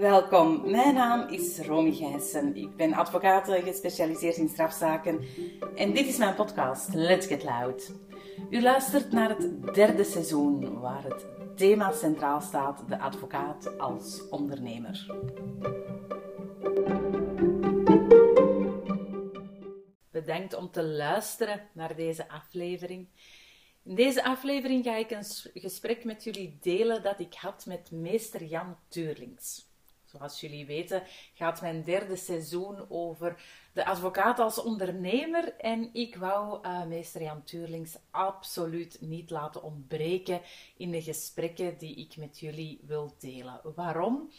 Welkom, mijn naam is Romy Gijssen. Ik ben advocaat gespecialiseerd in strafzaken en dit is mijn podcast Let's Get Loud. U luistert naar het derde seizoen waar het thema centraal staat, de advocaat als ondernemer. Bedankt om te luisteren naar deze aflevering. In deze aflevering ga ik een gesprek met jullie delen dat ik had met meester Jan Tuurlings. Zoals jullie weten gaat mijn derde seizoen over de advocaat als ondernemer. En ik wou uh, meester Jan Tuurlings absoluut niet laten ontbreken in de gesprekken die ik met jullie wil delen. Waarom?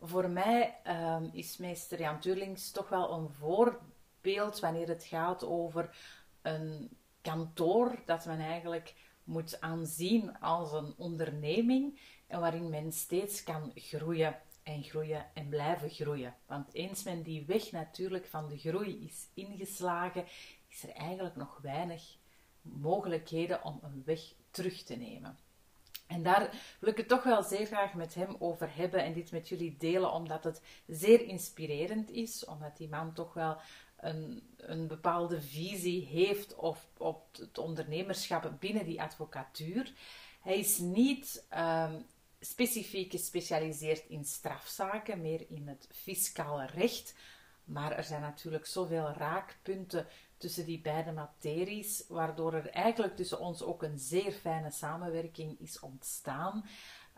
Voor mij uh, is meester Jan Tuurlings toch wel een voorbeeld wanneer het gaat over een kantoor dat men eigenlijk moet aanzien als een onderneming en waarin men steeds kan groeien en groeien en blijven groeien. Want eens men die weg natuurlijk van de groei is ingeslagen, is er eigenlijk nog weinig mogelijkheden om een weg terug te nemen. En daar wil ik het toch wel zeer graag met hem over hebben en dit met jullie delen, omdat het zeer inspirerend is, omdat die man toch wel een, een bepaalde visie heeft op, op het ondernemerschap binnen die advocatuur. Hij is niet um, specifiek gespecialiseerd in strafzaken, meer in het fiscale recht. Maar er zijn natuurlijk zoveel raakpunten tussen die beide materies, waardoor er eigenlijk tussen ons ook een zeer fijne samenwerking is ontstaan.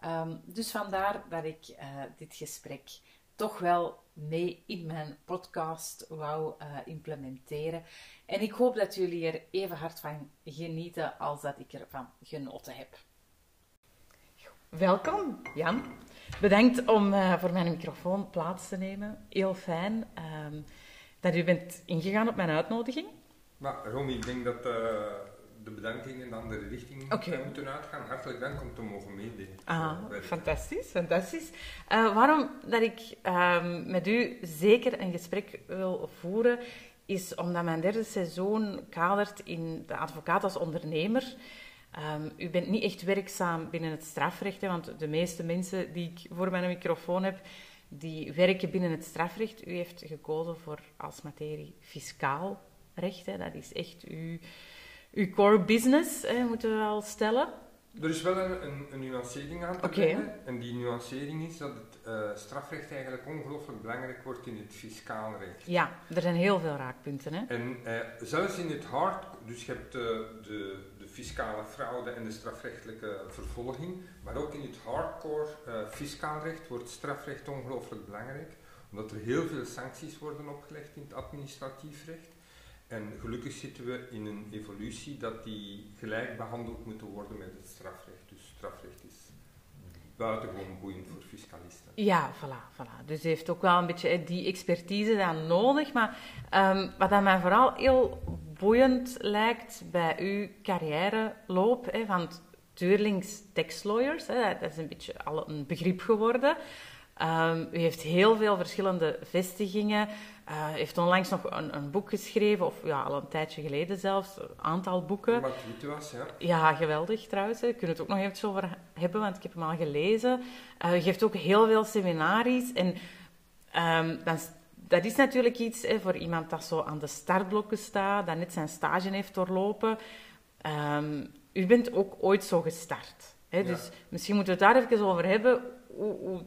Um, dus vandaar dat ik uh, dit gesprek toch wel mee in mijn podcast wou uh, implementeren. En ik hoop dat jullie er even hard van genieten als dat ik ervan genoten heb. Welkom, Jan. Bedankt om uh, voor mijn microfoon plaats te nemen. Heel fijn um, dat u bent ingegaan op mijn uitnodiging. Maar Romy, ik denk dat uh, de bedankingen in de andere richting okay. moeten uitgaan. Hartelijk dank om te mogen meedelen. Ah, fantastisch, fantastisch. Uh, waarom dat ik um, met u zeker een gesprek wil voeren, is omdat mijn derde seizoen kadert in de advocaat als ondernemer. Um, u bent niet echt werkzaam binnen het strafrecht, hè, want de meeste mensen die ik voor mijn microfoon heb, die werken binnen het strafrecht. U heeft gekozen voor als materie fiscaal recht. Hè. Dat is echt uw, uw core business, hè, moeten we wel stellen. Er is wel een, een, een nuancering aan te okay. En die nuancering is dat het uh, strafrecht eigenlijk ongelooflijk belangrijk wordt in het fiscaal recht. Ja, er zijn heel veel raakpunten. Hè? En uh, zelfs in het hard, dus je hebt uh, de, de fiscale fraude en de strafrechtelijke vervolging, maar ook in het hardcore fiscaal recht wordt strafrecht ongelooflijk belangrijk, omdat er heel veel sancties worden opgelegd in het administratief recht. En gelukkig zitten we in een evolutie dat die gelijk behandeld moeten worden met het strafrecht. Dus strafrecht is buitengewoon boeiend voor fiscalisten. Ja, voilà, voilà. Dus heeft ook wel een beetje die expertise dan nodig. Maar um, wat aan mij vooral heel boeiend lijkt bij uw carrièreloop, hè, van Tuurlings Tax Lawyers, hè, dat is een beetje al een begrip geworden. Um, u heeft heel veel verschillende vestigingen. Uh, heeft onlangs nog een, een, boek geschreven, of ja, al een tijdje geleden zelfs, een aantal boeken. Wat was, ja. Ja, geweldig trouwens. We kunnen het ook nog even over hebben, want ik heb hem al gelezen. Uh, je geeft ook heel veel seminaries. En um, dan, dat is natuurlijk iets hè, voor iemand dat zo aan de startblokken staat, dat net zijn stage heeft doorlopen. Um, u bent ook ooit zo gestart. Hè? Ja. Dus misschien moeten we het daar even over hebben. Hoe, hoe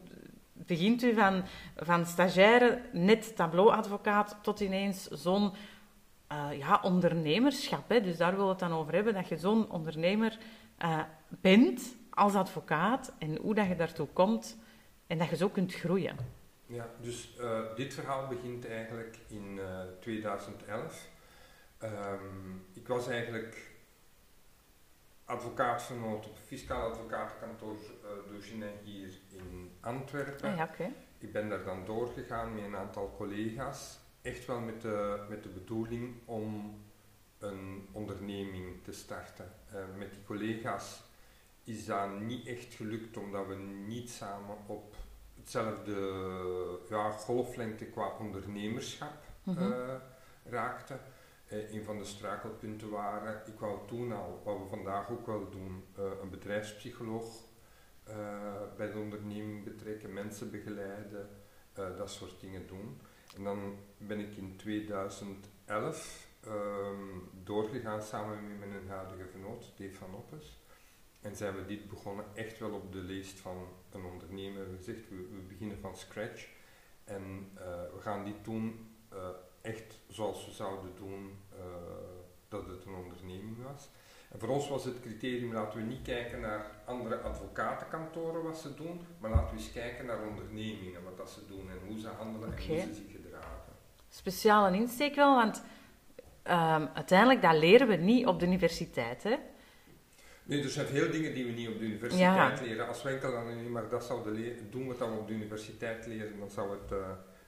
begint u van, van stagiaire, net tableauadvocaat, tot ineens zo'n uh, ja, ondernemerschap. Hè? Dus daar wil het dan over hebben, dat je zo'n ondernemer uh, bent als advocaat en hoe dat je daartoe komt en dat je zo kunt groeien. Ja, dus uh, dit verhaal begint eigenlijk in 2011. Um, ehm, ik was eigenlijk advocaat op fiscaal advocatenkantoor uh, hier in Antwerpen. Ah, ja, okay. Ik ben daar dan doorgegaan met een aantal collega's. Echt wel met de, met de bedoeling om een onderneming te starten. Uh, met die collega's is dat niet echt gelukt omdat we niet samen op hetzelfde ja, golflengte qua ondernemerschap mm -hmm. uh, raakten eh, een van de struikelpunten waren, ik wou toen al, wat we vandaag ook wel doen, uh, een bedrijfspsycholoog uh, bij de onderneming betrekken, mensen begeleiden, eh, dat soort dingen doen. En dan ben ik in 2011 ehm, doorgegaan samen met mijn huidige genoot, Dave van Oppes. En zijn we dit begonnen echt wel op de lijst van een ondernemer. We gezegd, we, we beginnen van scratch. En eh, we gaan dit doen eh, echt zoals we zouden doen uh, dat het een onderneming was. En voor ons was het criterium, laten we niet kijken naar andere advocatenkantoren wat ze doen, maar laten we eens kijken naar ondernemingen, wat dat ze doen en hoe ze handelen en hoe ze zich gedragen. Speciale insteek wel, want um, uiteindelijk dat leren we niet op de universiteit, hè? Nee, er zijn veel dingen die we niet op de universiteit leren. Als we enkel dan maar dat zouden doen wat we op de universiteit leren, dan zou het uh,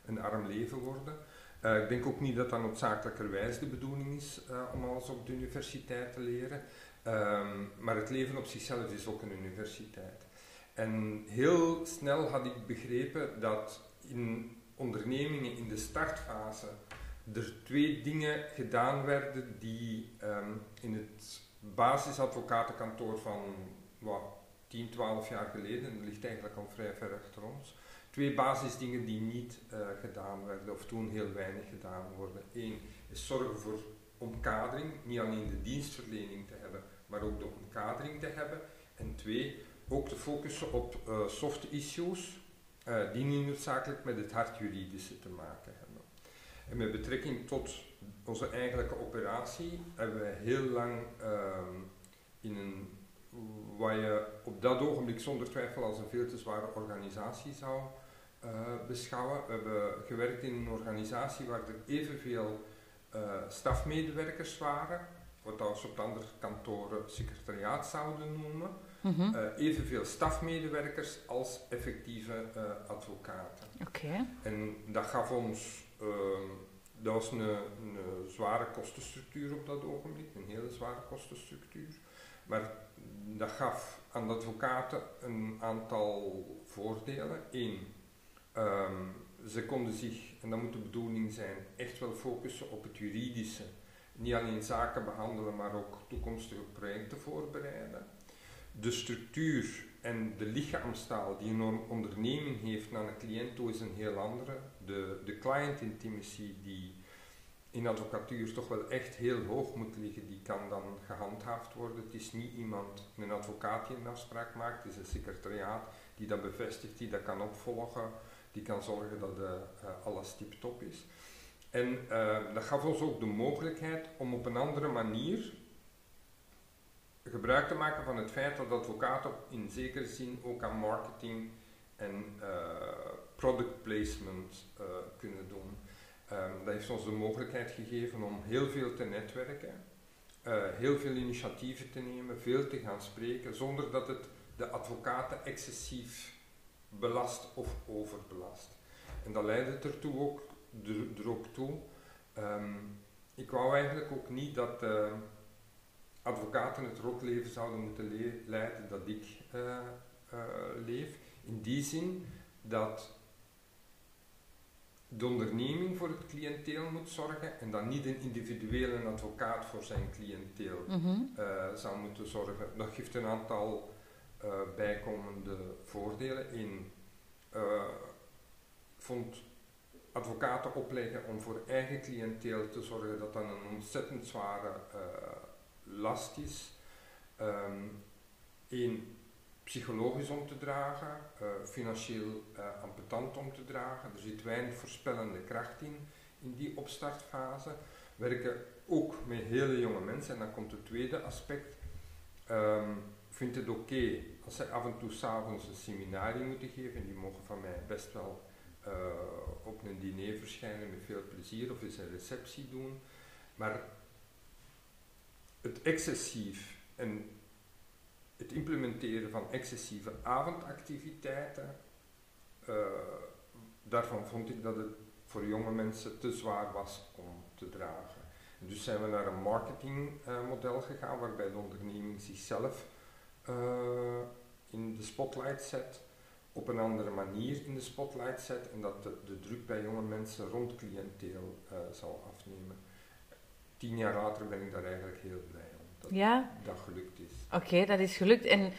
een arm leven worden. Uh, ik denk ook niet dat dat noodzakelijkerwijs de bedoeling is uh, om alles op de universiteit te leren. Um, maar het leven op zichzelf is ook een universiteit. En heel snel had ik begrepen dat in ondernemingen in de startfase er twee dingen gedaan werden die um, in het basisadvocatenkantoor van wat, 10, 12 jaar geleden, dat ligt eigenlijk al vrij ver achter ons, twee basisdingen die niet uh, gedaan werden of toen heel weinig gedaan worden. Eén is zorgen voor omkadering, niet alleen de dienstverlening te hebben, maar ook de omkadering te hebben. En twee, ook te focussen op uh, soft issues uh, die niet noodzakelijk met het hard juridische te maken hebben. En met betrekking tot onze eigenlijke operatie hebben we heel lang uh, in een, wat je op dat ogenblik zonder twijfel als een veel te zware organisatie zou uh, beschouwen. We hebben gewerkt in een organisatie waar er evenveel uh, stafmedewerkers waren, wat we op andere kantoren secretariaat zouden noemen, mm -hmm. evenveel stafmedewerkers als effectieve advocaten. Okay. En dat gaf ons ehm, dat was een, een, zware kostenstructuur op dat ogenblik, een hele zware kostenstructuur. Maar dat gaf aan de advocaten een aantal voordelen. Eén, um, ze konden zich, en dat moet de bedoeling zijn, echt wel focussen op het juridische. Niet alleen zaken behandelen, maar ook toekomstige projecten voorbereiden. De structuur en de lichaamstaal die een onderneming heeft naar een cliënt toe is een heel andere. De, de client intimacy die in advocatuur toch wel echt heel hoog moet liggen, die kan dan gehandhaafd worden. Het is niet iemand, een advocaat die een afspraak maakt, het is een secretariaat die dat bevestigt, die dat kan opvolgen, die kan zorgen dat uh, alles tip-top is. En uh, dat gaf ons ook de mogelijkheid om op een andere manier gebruik te maken van het feit dat advocaten in zekere zin ook aan marketing en uh, product placement kunnen doen. Um, dat heeft ons de mogelijkheid gegeven om heel veel te netwerken, heel veel initiatieven te nemen, veel te gaan spreken, zonder dat het de advocaten excessief belast of overbelast. En dat leidde ertoe ook, er, er ook toe. Um, ik wou eigenlijk ook niet dat advocaten het rotleven zouden moeten le leiden dat ik uh, uh, leef. In die zin dat de onderneming voor het cliënteel moet zorgen en dat niet een individuele advocaat voor zijn cliënteel mm -hmm. uh, zou moeten zorgen. Dat geeft een aantal bijkomende voordelen. In vond advocaten opleggen om voor eigen cliënteel te zorgen dat dat een ontzettend zware last is. Um, één, psychologisch om te dragen, uh, financieel uh, ampetant om te dragen. Er zit weinig voorspellende kracht in, in die opstartfase. Werken ook met hele jonge mensen. En dan komt het tweede aspect. Um, vind het oké als zij af en toe s'avonds een seminarie moeten geven. Die mogen van mij best wel uh, op een diner verschijnen met veel plezier of eens een receptie doen. Maar het excessief en het implementeren van excessieve avondactiviteiten, uh, daarvan vond ik dat het voor jonge mensen te zwaar was om te dragen. En dus zijn we naar een marketingmodel uh, gegaan waarbij de onderneming zichzelf uh, in de spotlight zet, op een andere manier in de spotlight zet en dat de, de druk bij jonge mensen rond cliënteel zal afnemen tien jaar later ben ik daar eigenlijk heel blij om. Dat ja? dat gelukt is. Oké, okay, dat is gelukt. En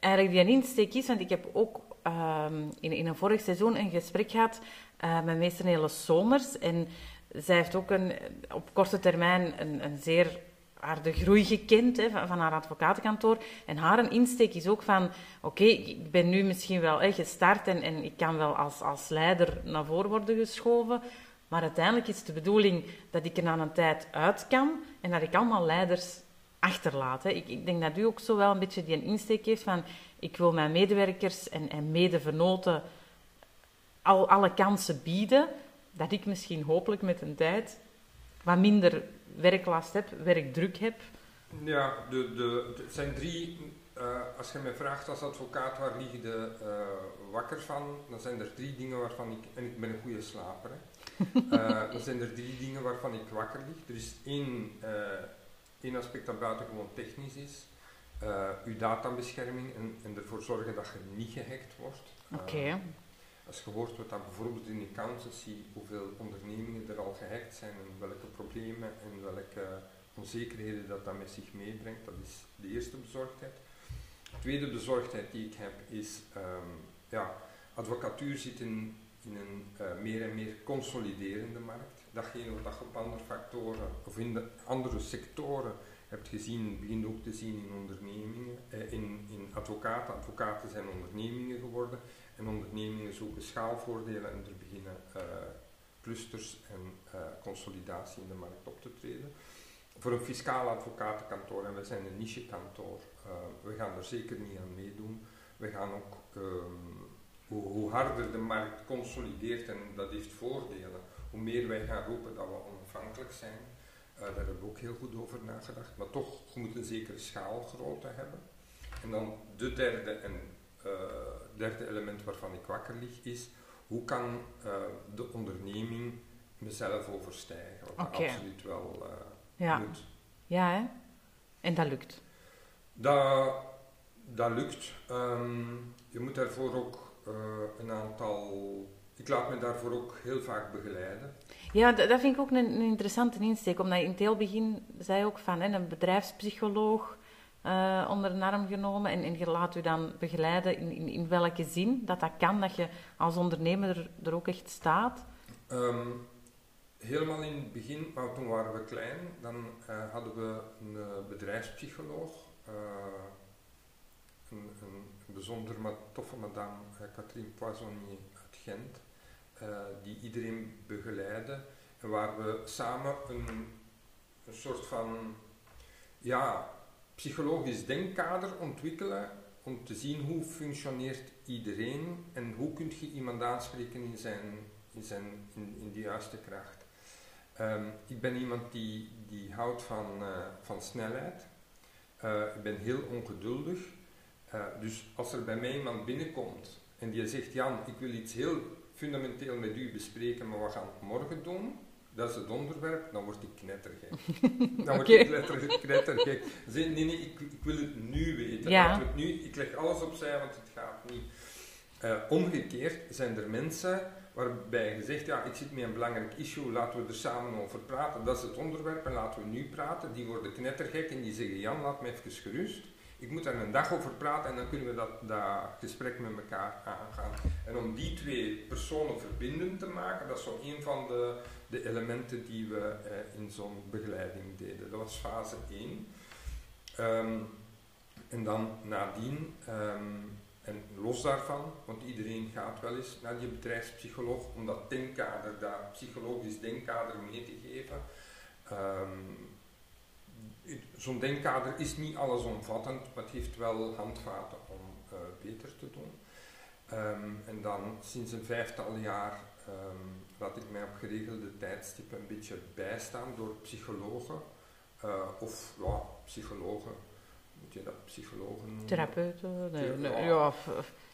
eigenlijk die insteek is, want ik heb ook ehm, in, in een vorig seizoen een gesprek gehad uh, met meester Nele Somers. En zij heeft ook een, op korte termijn een, een zeer harde groei gekend hè, van, van, haar advocatenkantoor. En haar insteek is ook van, oké, ik ben nu misschien wel hè, gestart en, en ik kan wel als, als leider naar voren worden geschoven. Maar uiteindelijk is de bedoeling dat ik er na een tijd uit kan en dat ik allemaal leiders achterlaat. Hè. Ik, ik, denk dat u ook zo wel een beetje die insteek heeft van, ik wil mijn medewerkers en, en medevenoten al alle kansen bieden, dat ik misschien hopelijk met een tijd wat minder werklast heb, werkdruk heb. Ja, de, de, het zijn drie, uh, als je mij vraagt als advocaat waar lig je de, uh, wakker van, dan zijn er drie dingen waarvan ik, en ik ben een goede slaper, hè. uh, dan zijn er drie dingen waarvan ik wakker lig. Er is één, één aspect dat buitengewoon technisch is, uw databescherming en, en ervoor zorgen dat je niet gehackt wordt. Oké. Als je hoort dat bijvoorbeeld in de accountancy, hoeveel ondernemingen er al gehackt zijn en welke problemen en welke onzekerheden dat dat met zich meebrengt, dat is de eerste bezorgdheid. De tweede bezorgdheid die ik heb is, um, ja, advocatuur zit in, in een uh, meer en meer consoliderende markt. Datgene wat je op andere factoren of in de andere sectoren hebt gezien, begint ook te zien in ondernemingen, eh, in, in advocaten. Advocaten zijn ondernemingen geworden en ondernemingen zoeken schaalvoordelen en er beginnen uh, clusters en uh, consolidatie in de markt op te treden. Voor een fiscaal advocatenkantoor, en wij zijn een nichekantoor, uh, we gaan er zeker niet aan meedoen. We gaan ook, um, hoe, hoe, harder de markt consolideert, en dat heeft voordelen, hoe meer wij gaan roepen dat we onafhankelijk zijn. Daar hebben we ook heel goed over nagedacht. Maar toch, je moet een zekere schaalgrootte hebben. En dan de derde en uh, derde element waarvan ik wakker lig is, hoe kan uh, de onderneming mezelf overstijgen? Wat okay. absoluut wel uh, ja. moet. Ja, hè? En dat lukt? Dat, dat lukt. Um, je moet daarvoor ook een aantal... Ik laat me daarvoor ook heel vaak begeleiden. Ja, dat, vind ik ook een, een, interessante insteek. Omdat je in het heel begin zei ook van hè, een bedrijfspsycholoog uh, onder een arm genomen en, en je laat u dan begeleiden in, in, in, welke zin dat dat kan, dat je als ondernemer er, er ook echt staat? Um, helemaal in het begin, maar toen waren we klein, dan uh, hadden we een uh, bedrijfspsycholoog, een, een, bijzonder maar toffe madame, Catherine Poissonnier uit Gent, die iedereen begeleidde en waar we samen een, een soort van ja, psychologisch denkkader ontwikkelen om te zien hoe functioneert iedereen en hoe kun je iemand aanspreken in, zijn, in, zijn, in, in de juiste kracht. Um, ik ben iemand die, die houdt van, uh, van snelheid. Uh, ik ben heel ongeduldig. Dus als er bij mij iemand binnenkomt en die zegt, Jan, ik wil iets heel fundamenteel met u bespreken, maar wat gaan we morgen doen? dat is het onderwerp, dan word ik knettergek. Dan word ik knettergek. knettergek. nee, nee, ik, ik, wil het nu weten. Ja. Het nu, ik leg alles opzij, want het gaat niet. Uh, omgekeerd zijn er mensen waarbij je zegt, ja, ik zit met een belangrijk issue, laten we er samen over praten. Dat is het onderwerp en laten we nu praten. Die worden knettergek en die zeggen, Jan, laat me even gerust. Ik moet daar een dag over praten en dan kunnen we dat, gesprek met elkaar aangaan. En om die twee personen verbindend te maken, dat is zo een van de de elementen die we eh, in zo'n begeleiding deden. Dat was fase 1. Um, ehm, en dan nadien, um, en los daarvan, want iedereen gaat wel eens naar die bedrijfspsycholoog om dat denkkader, dat psychologisch denkkader mee te geven. Um, Zo'n denkkader is niet allesomvattend, maar het heeft wel handvaten om uh, beter te doen. en dan sinds een vijftal jaar laat ik mij op geregelde tijdstippen een beetje bijstaan door psychologen. Uh, of ja, psychologen, moet je dat psychologen noemen? Therapeuten, nee, nee, ja,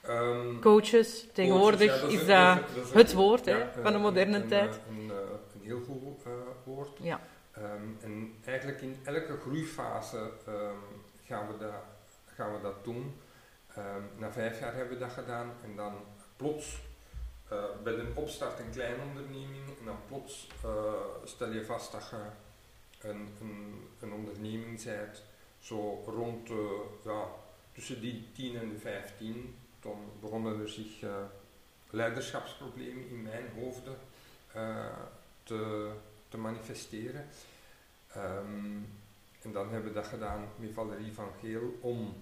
um, coaches. Tegenwoordig coaches, ja, is, dat, is, het woord ja, van de moderne een, tijd. Een, een, een heel goed uh, woord. Ja. Um, en eigenlijk in elke groeifase um, gaan, we dat, gaan we dat doen. na vijf jaar hebben we dat gedaan en dan plots uh, bij een opstart een kleine onderneming en dan plots uh, stel je vast dat je een, een, een onderneming bent, zo rond ja, tussen die 10 en de 15 toen begonnen er zich uh, leiderschapsproblemen in mijn hoofden te, te manifesteren. Ehm, en dan hebben we dat gedaan met Valerie van Geel om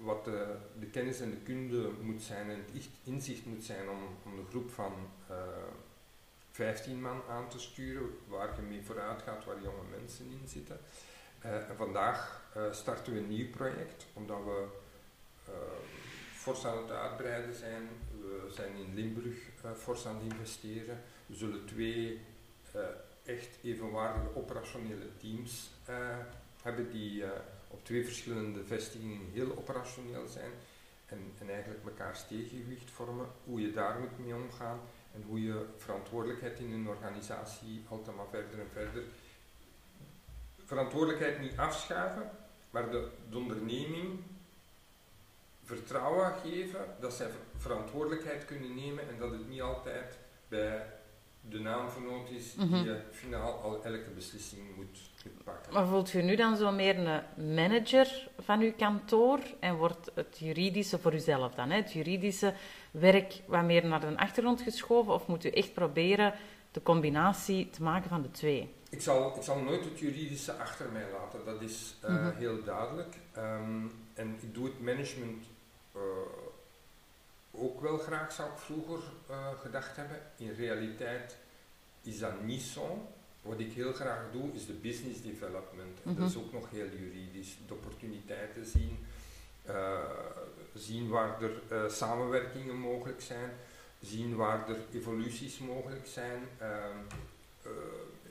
wat de, de, kennis en de kunde moet zijn en het inzicht moet zijn om, de groep van uh, 15 man aan te sturen, waar je mee vooruit gaat, waar jonge mensen in zitten. En vandaag starten we een nieuw project, omdat we fors aan het uitbreiden zijn. We zijn in Limburg fors aan het investeren. We zullen twee echt evenwaardige operationele teams hebben die op twee verschillende vestigingen heel operationeel zijn en, en eigenlijk mekaars tegengewicht vormen, hoe je daar moet mee omgaan en hoe je verantwoordelijkheid in een organisatie altijd maar verder en verder. Verantwoordelijkheid niet afschuiven, maar de, de onderneming vertrouwen geven dat zij verantwoordelijkheid kunnen nemen en dat het niet altijd bij de naamvernoot is die mm finaal al elke beslissing moet, pakken. Maar voelt u nu dan zo meer een manager van uw kantoor en wordt het juridische voor uzelf dan, hè? het juridische werk wat meer naar de achtergrond geschoven of moet u echt proberen de combinatie te maken van de twee? Ik zal, ik zal nooit het juridische achter mij laten, dat is uh, mm -hmm. heel duidelijk. Um, en ik doe het management uh, ook wel graag, zou ik vroeger uh, gedacht hebben. In realiteit is dat niet zo. Wat ik heel graag doe, is de business development. En dat is mhm. ook nog heel juridisch. De opportuniteiten zien, uh, zien waar er uh, samenwerkingen mogelijk zijn, zien waar er evoluties mogelijk zijn,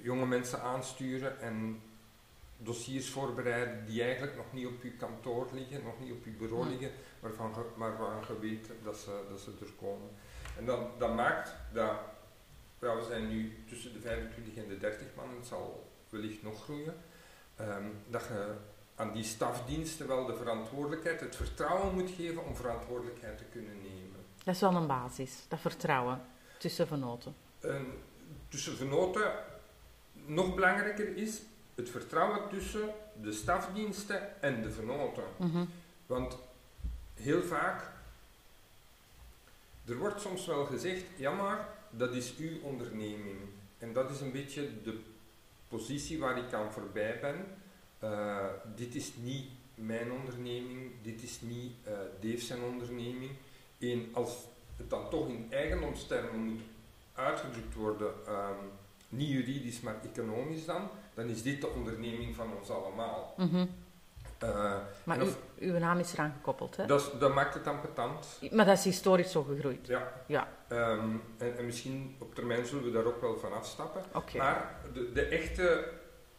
jonge mensen aansturen en dossiers voorbereiden die eigenlijk nog niet op uw kantoor liggen, nog niet op uw bureau mhm. liggen, waarvan je weet dat ze, dat ze er komen. En dat, dat maakt dat, ja, we zijn nu tussen de 25 en de 30 man, het zal wellicht nog groeien, um, dat je aan die stafdiensten wel de verantwoordelijkheid, het vertrouwen moet geven om verantwoordelijkheid te kunnen nemen. Dat is wel een basis, dat vertrouwen tussen venoten. tussen venoten, nog belangrijker is het vertrouwen tussen de stafdiensten en de venoten. Mhm. Want heel vaak, er wordt soms wel gezegd, ja maar, dat is uw onderneming. En dat is een beetje de positie waar ik aan voorbij ben. Uh, dit is niet mijn onderneming, dit is niet uh, zijn onderneming. En als het dan toch in eigendomstermen moet uitgedrukt worden, um, niet juridisch, maar economisch dan, dan is dit de onderneming van ons allemaal. Mm. Uh, maar uw naam is eraan gekoppeld, hè? Dat, dat maakt het dan patent. Maar dat is historisch zo gegroeid? Ja. ja. Um, en, en, misschien op termijn zullen we daar ook wel van afstappen. Okay. Maar de, de, echte,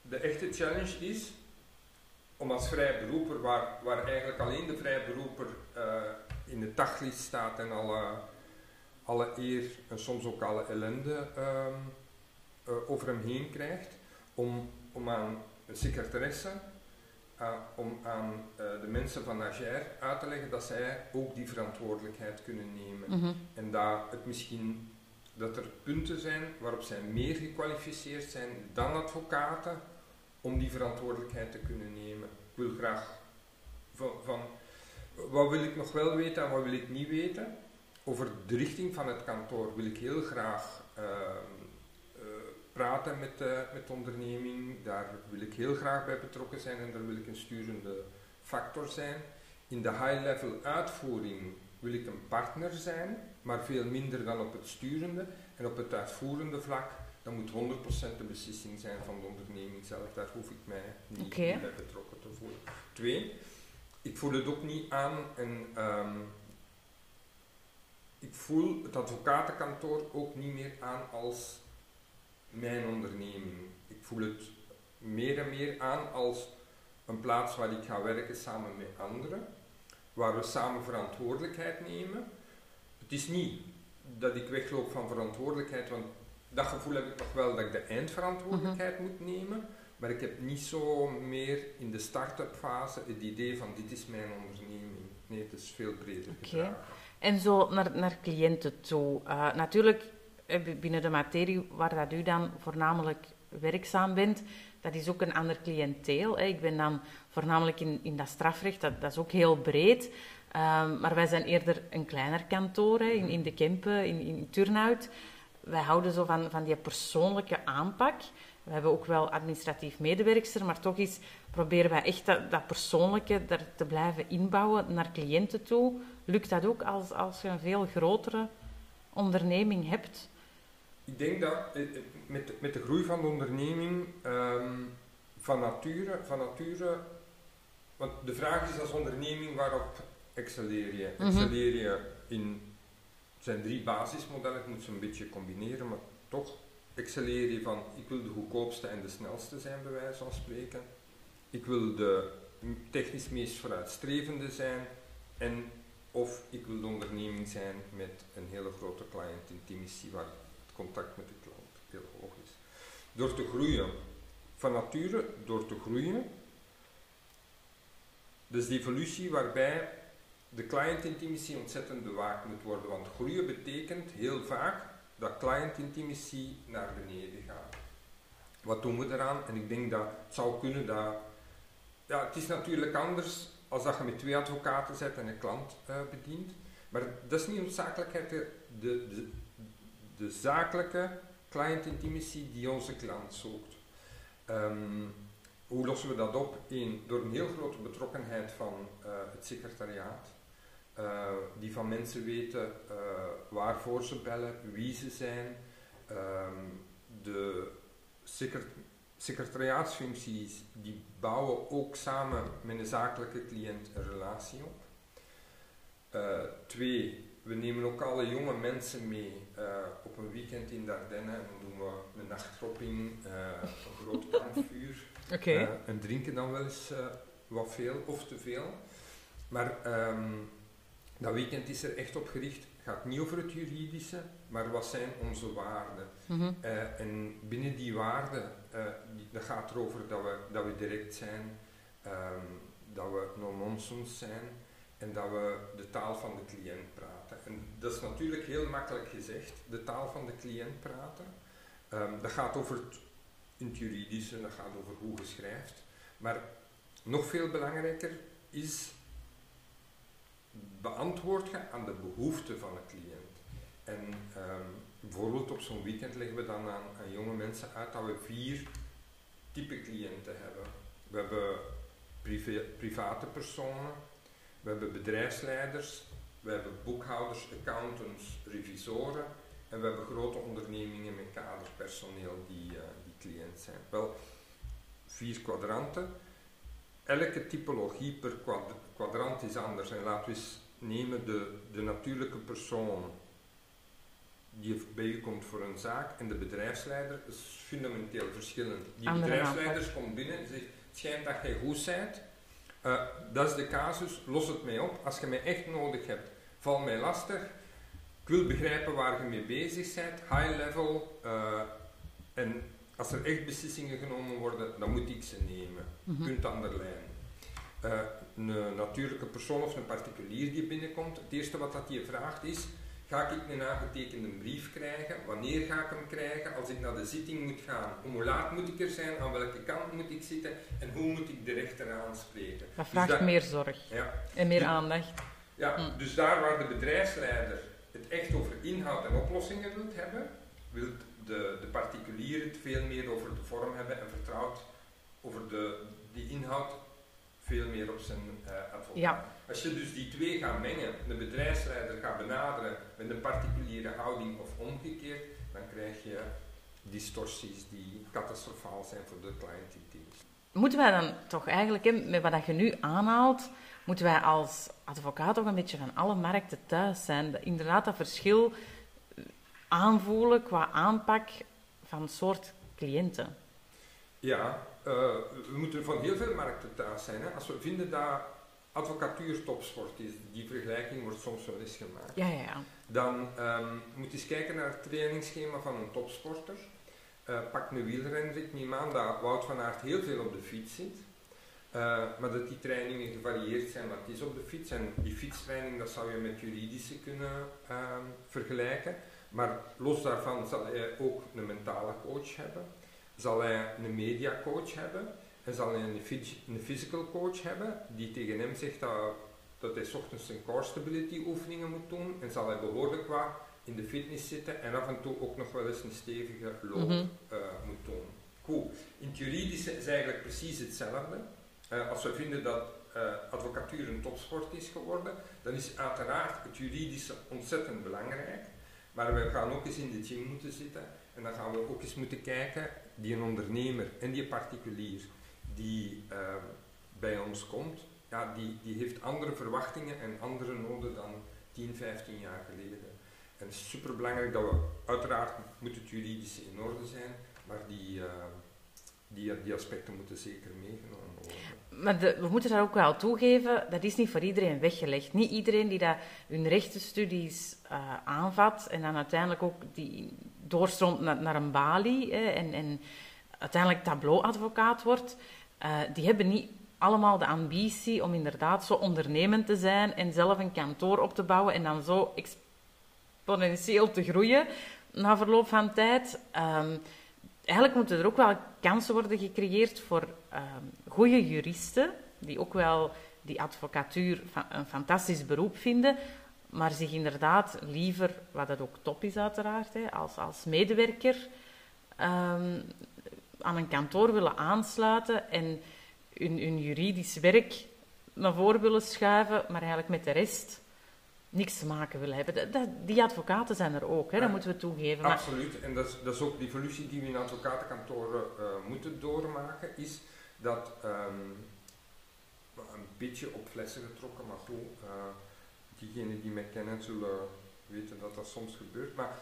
de echte challenge is om als vrij beroeper, waar, waar eigenlijk alleen de vrij beroeper uh, in de daglicht staat en alle, alle eer en soms ook alle ellende um, uh, over hem heen krijgt, om, om aan een secretaresse, om aan uh, de mensen van Ager uit te leggen dat zij ook die verantwoordelijkheid kunnen nemen. Mm -hmm. En dat het misschien dat er punten zijn waarop zij meer gekwalificeerd zijn dan advocaten om die verantwoordelijkheid te kunnen nemen. Ik wil graag van, van wat wil ik nog wel weten en wat wil ik niet weten. Over de richting van het kantoor wil ik heel graag uh, praten met, uh, met de onderneming. Daar wil ik heel graag bij betrokken zijn en daar wil ik een sturende factor zijn. In de high-level uitvoering wil ik een partner zijn, maar veel minder dan op het sturende. En op het uitvoerende vlak, dan moet 100% de beslissing zijn van de onderneming zelf. Daar hoef ik mij niet, okay. bij betrokken te voelen. Twee, ik voel het ook niet aan en um, ik voel het advocatenkantoor ook niet meer aan als mijn onderneming. Ik voel het meer en meer aan als een plaats waar ik ga werken samen met anderen, waar we samen verantwoordelijkheid nemen. Het is niet dat ik wegloop van verantwoordelijkheid, want dat gevoel heb ik toch wel dat ik de eindverantwoordelijkheid mhm. moet nemen, maar ik heb niet zo meer in de start-up fase het idee van dit is mijn onderneming. Nee, het is veel breder okay. En zo naar, naar cliënten toe. Uh, natuurlijk eh, binnen de materie waar dat u dan voornamelijk werkzaam bent, dat is ook een ander cliënteel. Ik ben dan voornamelijk in, in dat strafrecht, dat, dat is ook heel breed. Ehm, maar wij zijn eerder een kleiner kantoor hè, in, in de Kempen, in, in Turnhout. Wij houden zo van, van die persoonlijke aanpak. We hebben ook wel administratief medewerkster, maar toch is, proberen wij echt dat, dat persoonlijke daar te blijven inbouwen naar cliënten toe. Lukt dat ook als, als je een veel grotere onderneming hebt? Ik denk dat eh, eh, met, met de groei van de onderneming ehm, van, nature, van nature, want de vraag is als onderneming waarop excelleer je? Mhm. Excelleer je in, het zijn drie basismodellen, ik moet ze een beetje combineren, maar toch excelleer je van ik wil de goedkoopste en de snelste zijn bij wijze van spreken. Ik wil de technisch meest vooruitstrevende zijn en of ik wil de onderneming zijn met een hele grote client intimacy waar contact met de klant heel hoog is. Door te groeien, van nature, door te groeien, dus de evolutie waarbij de client intimacy ontzettend bewaakt moet worden. Want groeien betekent heel vaak dat client naar beneden gaat. Wat doen we eraan? En ik denk dat het zou kunnen dat. Ja, het is natuurlijk anders als dat je met twee advocaten zet en een klant eh, bedient. Maar dat is niet noodzakelijkheid de, de, de, zakelijke client intimacy die onze klant zoekt. Ehm, hoe lossen we dat op? Eén, door een heel grote betrokkenheid van eh, het secretariaat. Uh, die van mensen weten uh, waarvoor ze bellen, wie ze zijn. Um, de secret secretariaatsfuncties die bouwen ook samen met een zakelijke cliënt een relatie op. Twee, we nemen ook alle jonge mensen mee op een weekend in en dan doen we een nachtropping, een groot kampvuur okay. en drinken dan wel eens wat veel of te veel. Maar um, dat weekend is er echt op gericht. Het gaat niet over het juridische, maar wat zijn onze waarden? Mm -hmm. uh, en binnen die waarden, uh, dat gaat erover dat we, dat we direct zijn, um, dat we no-nonsense zijn en dat we de taal van de cliënt praten. En dat is natuurlijk heel makkelijk gezegd, de taal van de cliënt praten. Um, dat gaat over het, juridische, dat gaat over hoe je schrijft. Maar nog veel belangrijker is beantwoord je aan de behoeften van een cliënt. En um, bijvoorbeeld op zo'n weekend leggen we dan aan, aan, jonge mensen uit dat we vier type cliënten hebben. We hebben private personen, we hebben bedrijfsleiders, we hebben boekhouders, accountants, revisoren en we hebben grote ondernemingen met kaderpersoneel die, uh, die cliënt zijn. Wel, vier kwadranten. Elke typologie per kwad kwadrant is anders. En laten we eens nemen de, de natuurlijke persoon die bij u komt voor een zaak en de bedrijfsleider is fundamenteel verschillend. Die Andere bedrijfsleider komt binnen en zegt, het schijnt dat jij goed bent. Uh, dat is de casus, los het mij op. Als je mij echt nodig hebt, val mij lastig. Ik wil begrijpen waar je mee bezig bent, high level. Uh, en als er echt beslissingen genomen worden, dan moet ik ze nemen. Mhm. Punt aan de lijn. Uh, een natuurlijke persoon of een particulier die binnenkomt, het eerste wat dat je vraagt is, ga ik een aangetekende brief krijgen? Wanneer ga ik hem krijgen? Als ik naar de zitting moet gaan, hoe laat moet ik er zijn? Aan welke kant moet ik zitten? En hoe moet ik de rechter aanspreken? Dat vraagt dus dat, meer zorg ja, en meer dus, aandacht. Ja, Hm. dus daar waar de bedrijfsleider het echt over inhoud en oplossingen wilt hebben, wil de, de particulier het veel meer over de vorm hebben en vertrouwt over de, die inhoud veel meer op zijn uh, advocaat. Ja. Als je dus die twee gaat mengen, de bedrijfsleider gaat benaderen met een particuliere houding of omgekeerd, dan krijg je distorties die catastrofaal zijn voor de client intimacy. Moeten wij dan toch eigenlijk, hè, met wat je nu aanhaalt, moeten wij als advocaat toch een beetje van alle markten thuis zijn? Inderdaad, dat verschil aanvoelen qua aanpak van soort cliënten. Ja, uh, we moeten van heel veel markten thuis zijn. Hè. Als we vinden dat advocatuur topsport is, die vergelijking wordt soms wel eens gemaakt. Ja, ja, ja. Dan um, moet je eens kijken naar het trainingsschema van een topsporter. Uh, pak een ik neem aan dat Wout van Aert heel veel op de fiets zit. Uh, maar dat die trainingen gevarieerd zijn, want het is op de fiets. En die fietstraining, dat zou je met juridische kunnen uh, vergelijken. Maar los daarvan zal hij ook een mentale coach hebben. Zal hij een mediacoach hebben. En zal hij een, een physical coach hebben, die tegen hem zegt dat dat hij 's ochtends zijn core stability oefeningen moet doen en zal hij behoorlijk wat in de fitness zitten en af en toe ook nog wel eens een stevige loop eh, moet doen. Goed, in het juridische is eigenlijk precies hetzelfde. Eh, als we vinden dat eh, advocatuur een topsport is geworden, dan is uiteraard het juridische ontzettend belangrijk. Maar we gaan ook eens in de gym moeten zitten en dan gaan we ook eens moeten kijken, die een ondernemer en die particulier die eh, bij ons komt, ja, die, die heeft andere verwachtingen en andere noden dan 10, 15 jaar geleden. En het is super belangrijk dat we, uiteraard moet het juridische in orde zijn, maar die, die, die aspecten moeten zeker meegenomen worden. Maar we moeten daar ook wel toegeven, dat is niet voor iedereen weggelegd. Niet iedereen die dat hun rechtenstudies eh, aanvat en dan uiteindelijk ook die doorstroomt naar, naar een balie en, en uiteindelijk tableauadvocaat wordt, eh, die hebben niet allemaal de ambitie om inderdaad zo ondernemend te zijn en zelf een kantoor op te bouwen en dan zo exponentieel te groeien na verloop van tijd. Ehm, eigenlijk moeten er ook wel kansen worden gecreëerd voor ehm goede juristen, die ook wel die advocatuur een fantastisch beroep vinden, maar zich inderdaad liever, wat dat ook top is uiteraard, hè, als, als medewerker ehm, aan een kantoor willen aansluiten en hun juridisch werk naar voren willen schuiven, maar eigenlijk met de rest niks te maken willen hebben. Dat, dat- die advocaten zijn er ook, hè, dat moeten we toegeven. Maar, Absoluut, en dat is, dat is ook die evolutie die we in advocatenkantoren eh, moeten doormaken, is dat ehm, een beetje op flessen getrokken, maar goed, eh, diegenen die mij kennen zullen weten dat dat soms gebeurt. Maar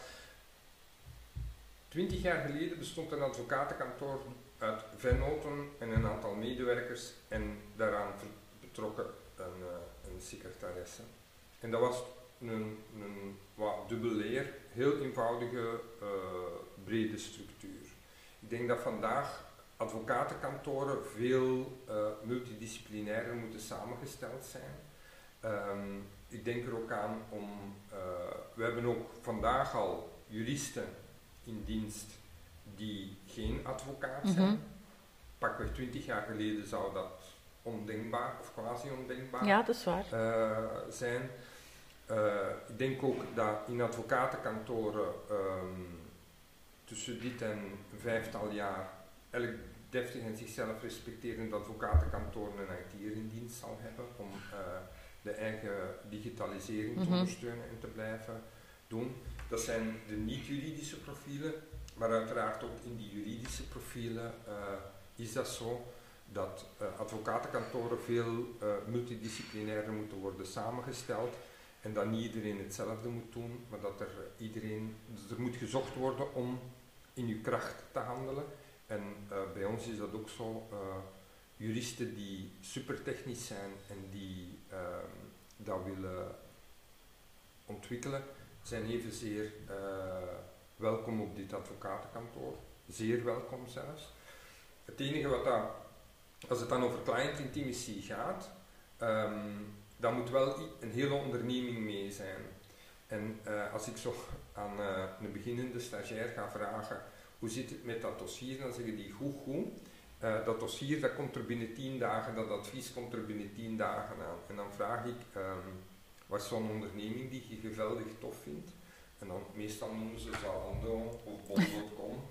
twintig jaar geleden bestond een advocatenkantoor uit vennoten en een aantal medewerkers en daaraan betrokken een, eh, een secretaresse. En dat was een, een wat dubbeleer, heel eenvoudige, eh, brede structuur. Ik denk dat vandaag advocatenkantoren veel multidisciplinairder moeten samengesteld zijn. Ehm, ik denk er ook aan om, eh, we hebben ook vandaag al juristen in dienst die geen advocaat zijn. Mhm. Pakweg twintig jaar geleden zou dat ondenkbaar of quasi ondenkbaar ja, dat is waar. eh, zijn. Eh, ik denk ook dat in advocatenkantoren ehm, tussen dit en vijftal jaar elk deftig en zichzelf respecterend advocatenkantoor een IT'er in dienst zal hebben om eh, de eigen digitalisering te Mhm. ondersteunen en te blijven doen. Dat zijn de niet-juridische profielen, maar uiteraard ook in die juridische profielen is dat zo dat eh, advocatenkantoren veel eh, multidisciplinairder moeten worden samengesteld en dat niet iedereen hetzelfde moet doen, maar dat er iedereen, dus er moet gezocht worden om in uw kracht te handelen. En eh, bij ons is dat ook zo. juristen die supertechnisch zijn en die ehm, dat willen ontwikkelen, zijn evenzeer welkom op dit advocatenkantoor. Zeer welkom zelfs. Het enige wat dat, als het dan over client intimacy gaat, ehm, dan moet wel een hele onderneming mee zijn. En eh, als ik zo aan eh, een beginnende stagiair ga vragen hoe zit het met dat dossier, dan zeggen die goed, goed. Eh, dat dossier dat komt er binnen 10 dagen, dat advies komt er binnen 10 dagen aan. En dan vraag ik, ehm, wat is zo'n onderneming die je geweldig tof vindt? En dan meestal noemen ze Zalando of Bol.com.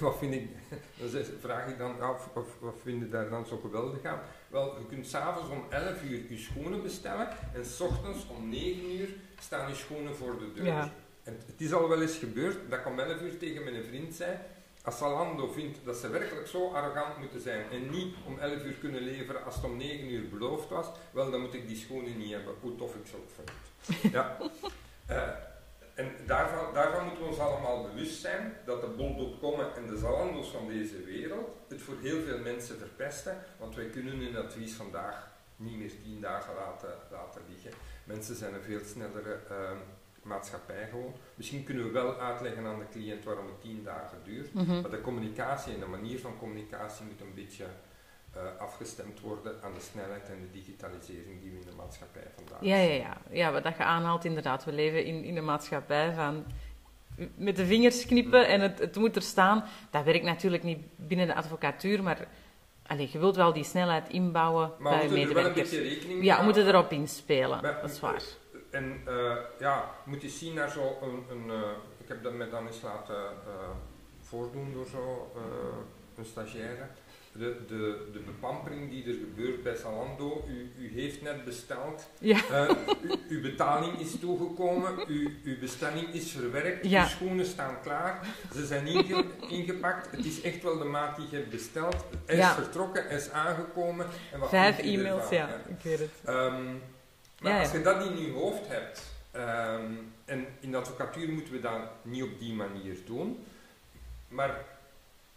Wat vind ik, dan vraag ik dan af, of, wat vind je daar dan zo geweldig aan? Wel, je kunt s'avonds om 11 uur je schoenen bestellen en s ochtends om 9 uur staan je schoenen voor de deur. Ja. En het is al wel eens gebeurd dat ik om 11 uur tegen mijn vriend zei, als Zalando vindt dat ze werkelijk zo arrogant moeten zijn en niet om 11 uur kunnen leveren als het om 9 uur beloofd was, wel dan moet ik die schoenen niet hebben, hoe tof ik ze ook vind. Ja. Eh, en daarvan, daarvan moeten we ons allemaal bewust zijn dat de bol.com en de Zalando's van deze wereld het voor heel veel mensen verpesten, want wij kunnen hun advies vandaag niet meer tien dagen laten, laten liggen. Mensen zijn een veel snellere ehm, maatschappij gewoon. Misschien kunnen we wel uitleggen aan de cliënt waarom het tien dagen duurt, Mhm. maar de communicatie en de manier van communicatie moet een beetje eh, afgestemd worden aan de snelheid en de digitalisering die we in de maatschappij vandaag Ja, ja, ja. ja, wat dat je aanhaalt, inderdaad. We leven in, in een maatschappij van met de vingers knippen en het, het moet er staan. Dat werkt natuurlijk niet binnen de advocatuur, maar Allee, je wilt wel die snelheid inbouwen Maar we bij moeten er wel een medewerkers. beetje rekening mee Ja, we moeten erop inspelen. Maar- Dat is waar. En eh, ja, moet je zien naar zo een, een eh, ik heb dat met dan eens laten eh, voordoen door zo eh, een stagiaire. De, de, de bepampering die er gebeurt bij Zalando, u, u heeft net besteld, Ja. eh, u, uw betaling is toegekomen, uw, uw bestelling is verwerkt, Ja. uw schoenen staan klaar, ze zijn inge- ingepakt, het is echt wel de maat die je hebt besteld, is Ja. vertrokken, is aangekomen. En wat Vijf u e-mails, ja, ik weet het. Ehm, maar als je dat in je hoofd hebt, ehm, en in de advocatuur moeten we dat niet op die manier doen, maar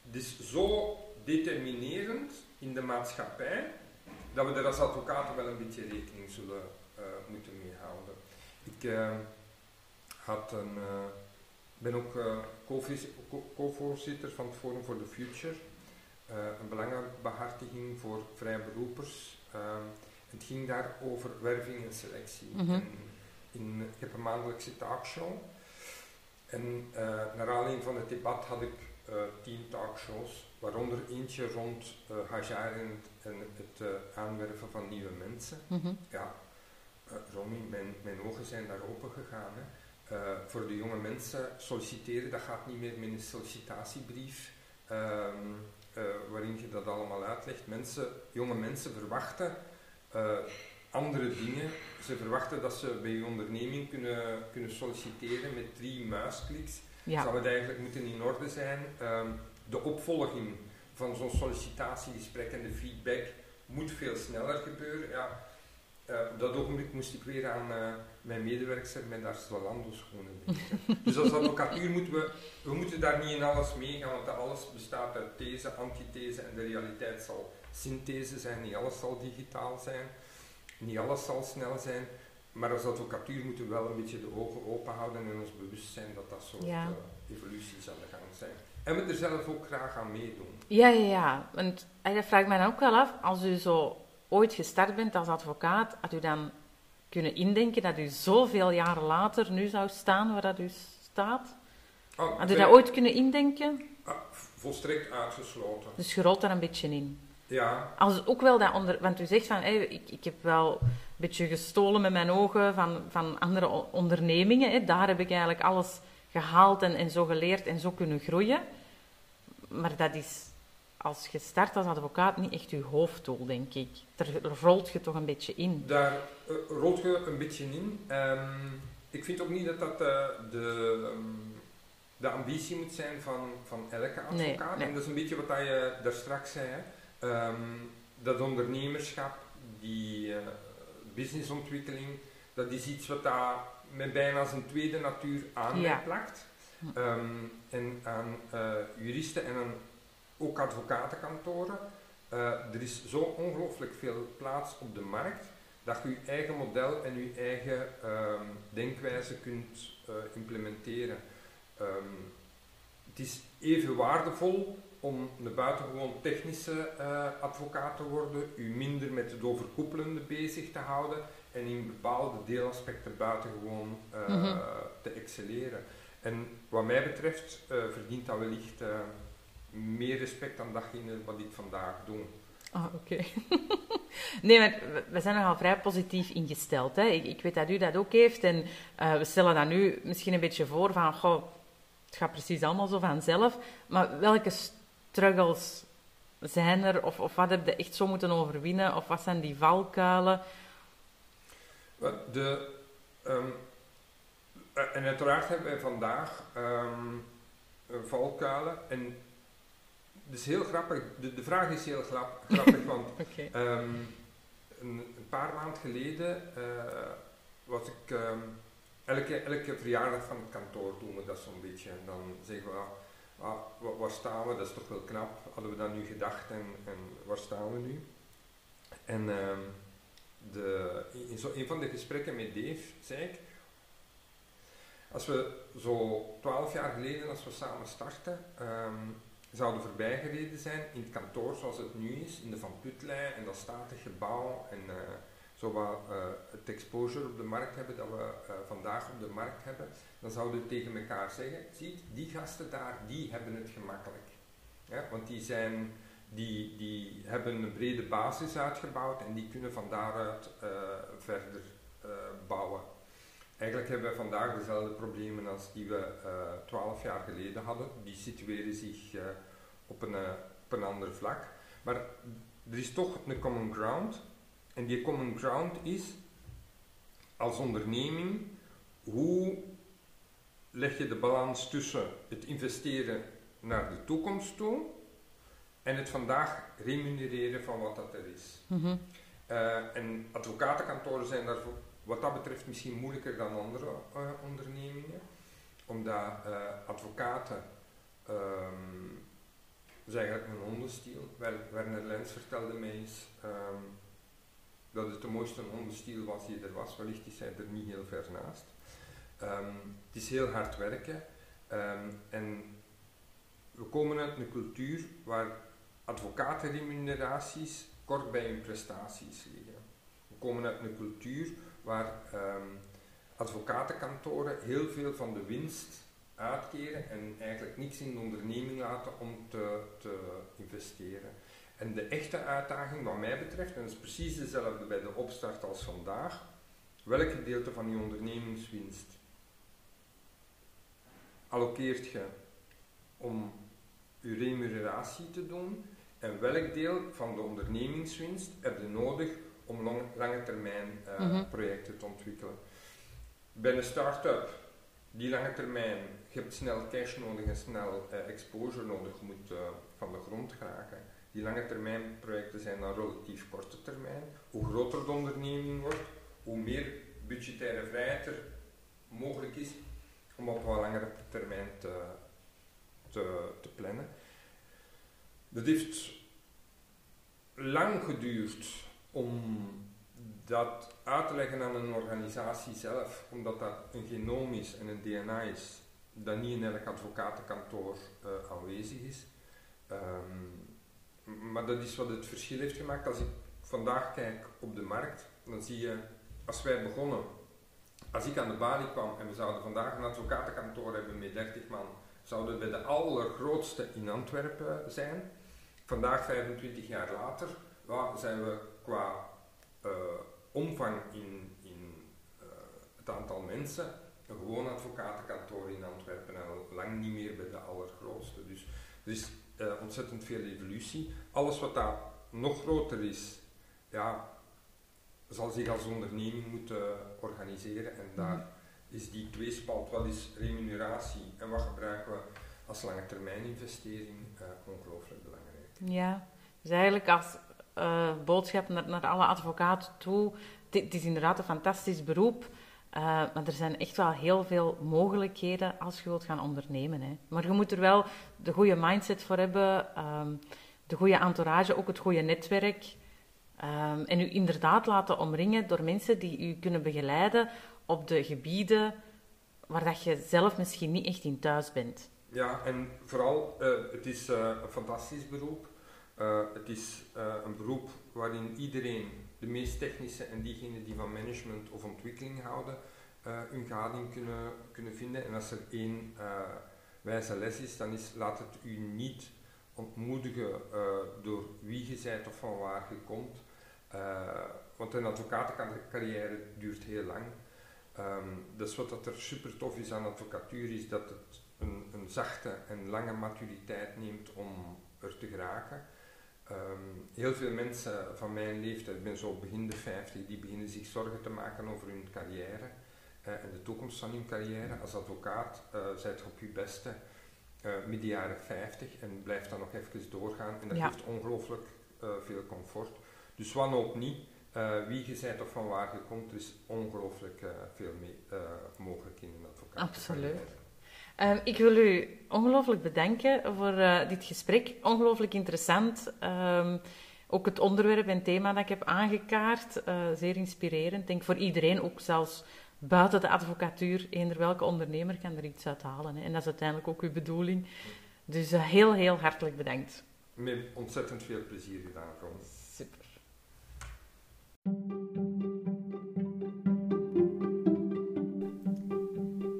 het is zo determinerend in de maatschappij dat we er als advocaten wel een beetje rekening zullen eh, moeten mee houden. Ik eh, had een, eh, ben ook co-voorzitter van het Forum for the Future, een belangenbehartiging voor vrije beroepers. Het ging daar over werving en selectie. Mhm. En in, ik heb een maandelijkse talkshow. En naar aanleiding van het debat had ik tien talkshows, waaronder eentje rond uh, en het, en het eh, aanwerven van nieuwe mensen. Mhm. Ja, eh Romy, mijn, mijn ogen zijn daar open gegaan. Hè. Eh, voor de jonge mensen solliciteren, dat gaat niet meer met een sollicitatiebrief. ehm, eh, waarin je dat allemaal uitlegt. Mensen, jonge mensen verwachten eh, andere dingen. Ze verwachten dat ze bij je onderneming kunnen, kunnen solliciteren met drie muiskliks. Ja. Zou het eigenlijk moeten in orde zijn. Ehm, de opvolging van zo'n sollicitatiegesprek en de feedback moet veel sneller gebeuren. Ja, eh, op dat ogenblik moest ik weer aan eh, mijn medewerker met haar Zalando schoenen denken. dus als advocatuur moeten we, we moeten daar niet in alles meegaan, want alles bestaat uit these, antithese en de realiteit zal synthese zijn. Niet alles zal digitaal zijn, niet alles zal snel zijn. Maar als advocatuur moeten we wel een beetje de ogen open houden en ons bewust zijn dat dat soort Ja. eh, evoluties aan de gang zijn. En we er zelf ook graag aan meedoen. Ja, ja, ja. Want eh, dat vraag ik mij dan ook wel af. Als u zo ooit gestart bent als advocaat, had u dan kunnen indenken dat u zoveel jaren later nu zou staan waar dat u staat? Oh, Had u dat ooit kunnen indenken? ah, volstrekt uitgesloten. Dus je rolt daar een beetje in. Ja, Als ook wel dat onder, want u zegt van, hé, ik, ik heb wel een beetje gestolen met mijn ogen van, van andere ondernemingen. Hè. Daar heb ik eigenlijk alles gehaald en, en zo geleerd en zo kunnen groeien. Maar dat is, als je start als advocaat, niet echt je hoofddoel, denk ik. Daar rolt je toch een beetje in. daar eh, rolt je een beetje in. Ehm, ik vind ook niet dat dat eh, de, ehm, de ambitie moet zijn van, van elke advocaat. nee. En dat is een beetje wat je daar straks zei. Hè. Ehm, dat ondernemerschap, die eh, businessontwikkeling, dat is iets wat daar met bijna zijn tweede natuur aan Ja. plakt. Hm. Ehm, en aan eh, juristen en aan ook advocatenkantoren. Eh, er is zo ongelooflijk veel plaats op de markt dat je je eigen model en je eigen ehm, denkwijze kunt eh, implementeren. Ehm, het is even waardevol om een buitengewoon technische advocaat te worden, u minder met het overkoepelende bezig te houden en in bepaalde deelaspecten buitengewoon Mhm. te excelleren. En wat mij betreft eh, verdient dat wellicht eh, meer respect dan datgene wat ik vandaag doe. Ah, oké. nee, maar we- zijn nogal vrij positief ingesteld. Hè. Ik, ik weet dat u dat ook heeft. En eh, we stellen dat nu misschien een beetje voor van... Goh, het gaat precies allemaal zo vanzelf. Maar welke struggles zijn er? Of, of wat heb je echt zo moeten overwinnen? Of wat zijn die valkuilen? De, ehm, eh, en uiteraard hebben wij vandaag ehm, eh, valkuilen. En het is heel grappig, de, de vraag is heel grap- grappig, want. Ehm, een, een paar maanden geleden eh, was ik ehm, elke, elke verjaardag van het kantoor doen we dat zo'n beetje. En dan zeggen we, ah, ah, wa- waar staan we? Dat is toch wel knap. Hadden we dat nu gedacht en, en waar staan we nu? En de, in, in zo een van de gesprekken met Dave zei ik, als we zo twaalf jaar geleden, als we samen startten, ehm, zouden voorbijgereden zijn in het kantoor zoals het nu is, in de Van Putlei en dat statig gebouw en eh, het exposure op de markt hebben dat we eh, vandaag op de markt hebben, dan zouden we tegen elkaar zeggen, ziet, die gasten daar, die hebben het gemakkelijk. Want die zijn, die, die hebben een brede basis uitgebouwd en die kunnen van daaruit uh, verder uh, bouwen. Eigenlijk hebben we vandaag dezelfde problemen als die we twaalf jaar geleden hadden. Die situeren zich op, een, op een ander vlak. Maar er is toch een common ground. En die common ground is als onderneming hoe leg je de balans tussen het investeren naar de toekomst toe en het vandaag remunereren van wat dat er is. Mhm. Uh, en advocatenkantoren zijn daar wat dat betreft misschien moeilijker dan andere uh, ondernemingen, omdat uh, advocaten um, is eigenlijk een hondenstiel. Werner Lens vertelde mij eens um, dat het de mooiste hondenstiel was die er was. Wellicht is hij er niet heel ver naast. Um, het is heel hard werken en we komen uit een cultuur waar advocatenremuneraties kort bij hun prestaties liggen. We komen uit een cultuur waar um, advocatenkantoren heel veel van de winst uitkeren en eigenlijk niks in de onderneming laten om te, te investeren. En de echte uitdaging wat mij betreft, en dat is precies dezelfde bij de opstart als vandaag, welk gedeelte van die ondernemingswinst allokeert je om je remuneratie te doen en welk deel van de ondernemingswinst heb je nodig om lang, lange termijn uh, mm -hmm. projecten te ontwikkelen. Bij een start-up, die lange termijn, je hebt snel cash nodig en snel uh, exposure nodig, je moet uh, van de grond geraken. Die lange termijn projecten zijn dan relatief korte termijn. Hoe groter de onderneming wordt, hoe meer budgettaire vrijheid er mogelijk is om op wat langere termijn te, te, te plannen. Dat heeft lang geduurd om dat uit te leggen aan een organisatie zelf, omdat dat een genoom is en een DNA is dat niet in elk advocatenkantoor uh, aanwezig is. Um, maar dat is wat het verschil heeft gemaakt. Als ik vandaag kijk op de markt, dan zie je, als wij begonnen, als ik aan de balie kwam en we zouden vandaag een advocatenkantoor hebben met 30 man, zouden we de allergrootste in Antwerpen zijn. Vandaag, 25 jaar later, zijn we qua uh, omvang in, in uh, het aantal mensen een gewoon advocatenkantoor in Antwerpen en al lang niet meer bij de allergrootste. Dus er is uh, ontzettend veel evolutie. Alles wat daar nog groter is, ja, zal zich als onderneming moeten organiseren en daar mm is die tweespalt, wat is remuneratie en wat gebruiken we als lange termijn investering, ongelooflijk belangrijk. Ja, dus eigenlijk als uh, boodschap naar, naar, alle advocaten toe. Het is inderdaad een fantastisch beroep. Uh, maar er zijn echt wel heel veel mogelijkheden als je wilt gaan ondernemen. Hè. Maar je moet er wel de goede mindset voor hebben, um, de goede entourage, ook het goede netwerk. Um, en u inderdaad laten omringen door mensen die u kunnen begeleiden op de gebieden waar dat je zelf misschien niet echt in thuis bent. Ja, en vooral, uh, het is een fantastisch beroep. Uh, het is uh, een beroep waarin iedereen, de meest technische en diegenen die van management of ontwikkeling houden, uh, hun gading kunnen, kunnen vinden. En als er één wijze les is, dan is laat het u niet ontmoedigen door wie je bent of van waar je komt. want een advocatencarrière duurt heel lang. Um, dus wat dat er super tof is aan advocatuur is dat het een, een zachte en lange maturiteit neemt om er te geraken. Um, heel veel mensen van mijn leeftijd, ik ben zo begin de 50, die beginnen zich zorgen te maken over hun carrière uh, en de toekomst van hun carrière. Als advocaat uh, zijt je op je beste uh, midden jaren 50 en blijft dan nog even doorgaan. En dat ja. geeft ongelooflijk veel comfort. Dus wanneer niet, wie je bent of van waar je komt, er is ongelooflijk veel mee, mogelijk in een advocaat. Absoluut. Um, ik wil u ongelooflijk bedanken voor uh, dit gesprek. Ongelooflijk interessant. Um, ook het onderwerp en thema dat ik heb aangekaart. Uh, zeer inspirerend. Ik denk voor iedereen, ook zelfs buiten de advocatuur, eender welke ondernemer kan er iets uit halen. Hè. En dat is uiteindelijk ook uw bedoeling. Dus uh, heel, heel hartelijk bedankt. Met ontzettend veel plezier gedaan, Ron. Super.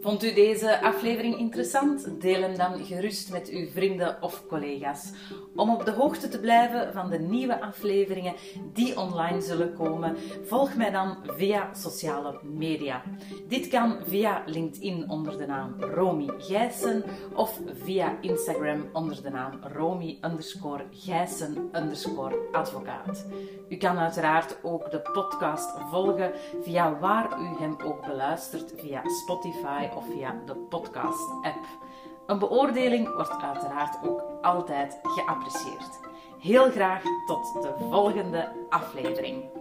Vond u deze aflevering interessant? Deel hem dan gerust met uw vrienden of collega's. Om op de hoogte te blijven van de nieuwe afleveringen die online zullen komen, volg mij dan via sociale media. Dit kan via LinkedIn onder de naam Romy Gijssen of via Instagram onder de naam Romy underscore Gijssen underscore advocaat. U kan uiteraard ook de podcast volgen via waar u hem ook beluistert, via Spotify of via de podcast-app. Een beoordeling wordt uiteraard ook altijd geapprecieerd. Heel graag tot de volgende aflevering.